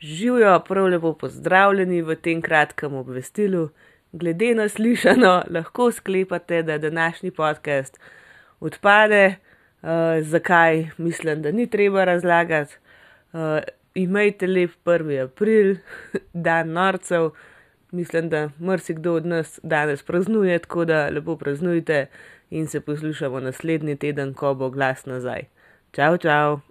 Živijo prav lepo pozdravljeni v tem kratkem obvestilu. Glede na slišano, lahko sklepate, da današnji podcast odpade. Uh, zakaj, mislim, da ni treba razlagati. Uh, imejte lep 1. april, dan norcev. Mislim, da marsikdo od nas danes praznuje, tako da lepo praznujte in se poslušamo naslednji teden, ko bo glas nazaj. Čau, čau!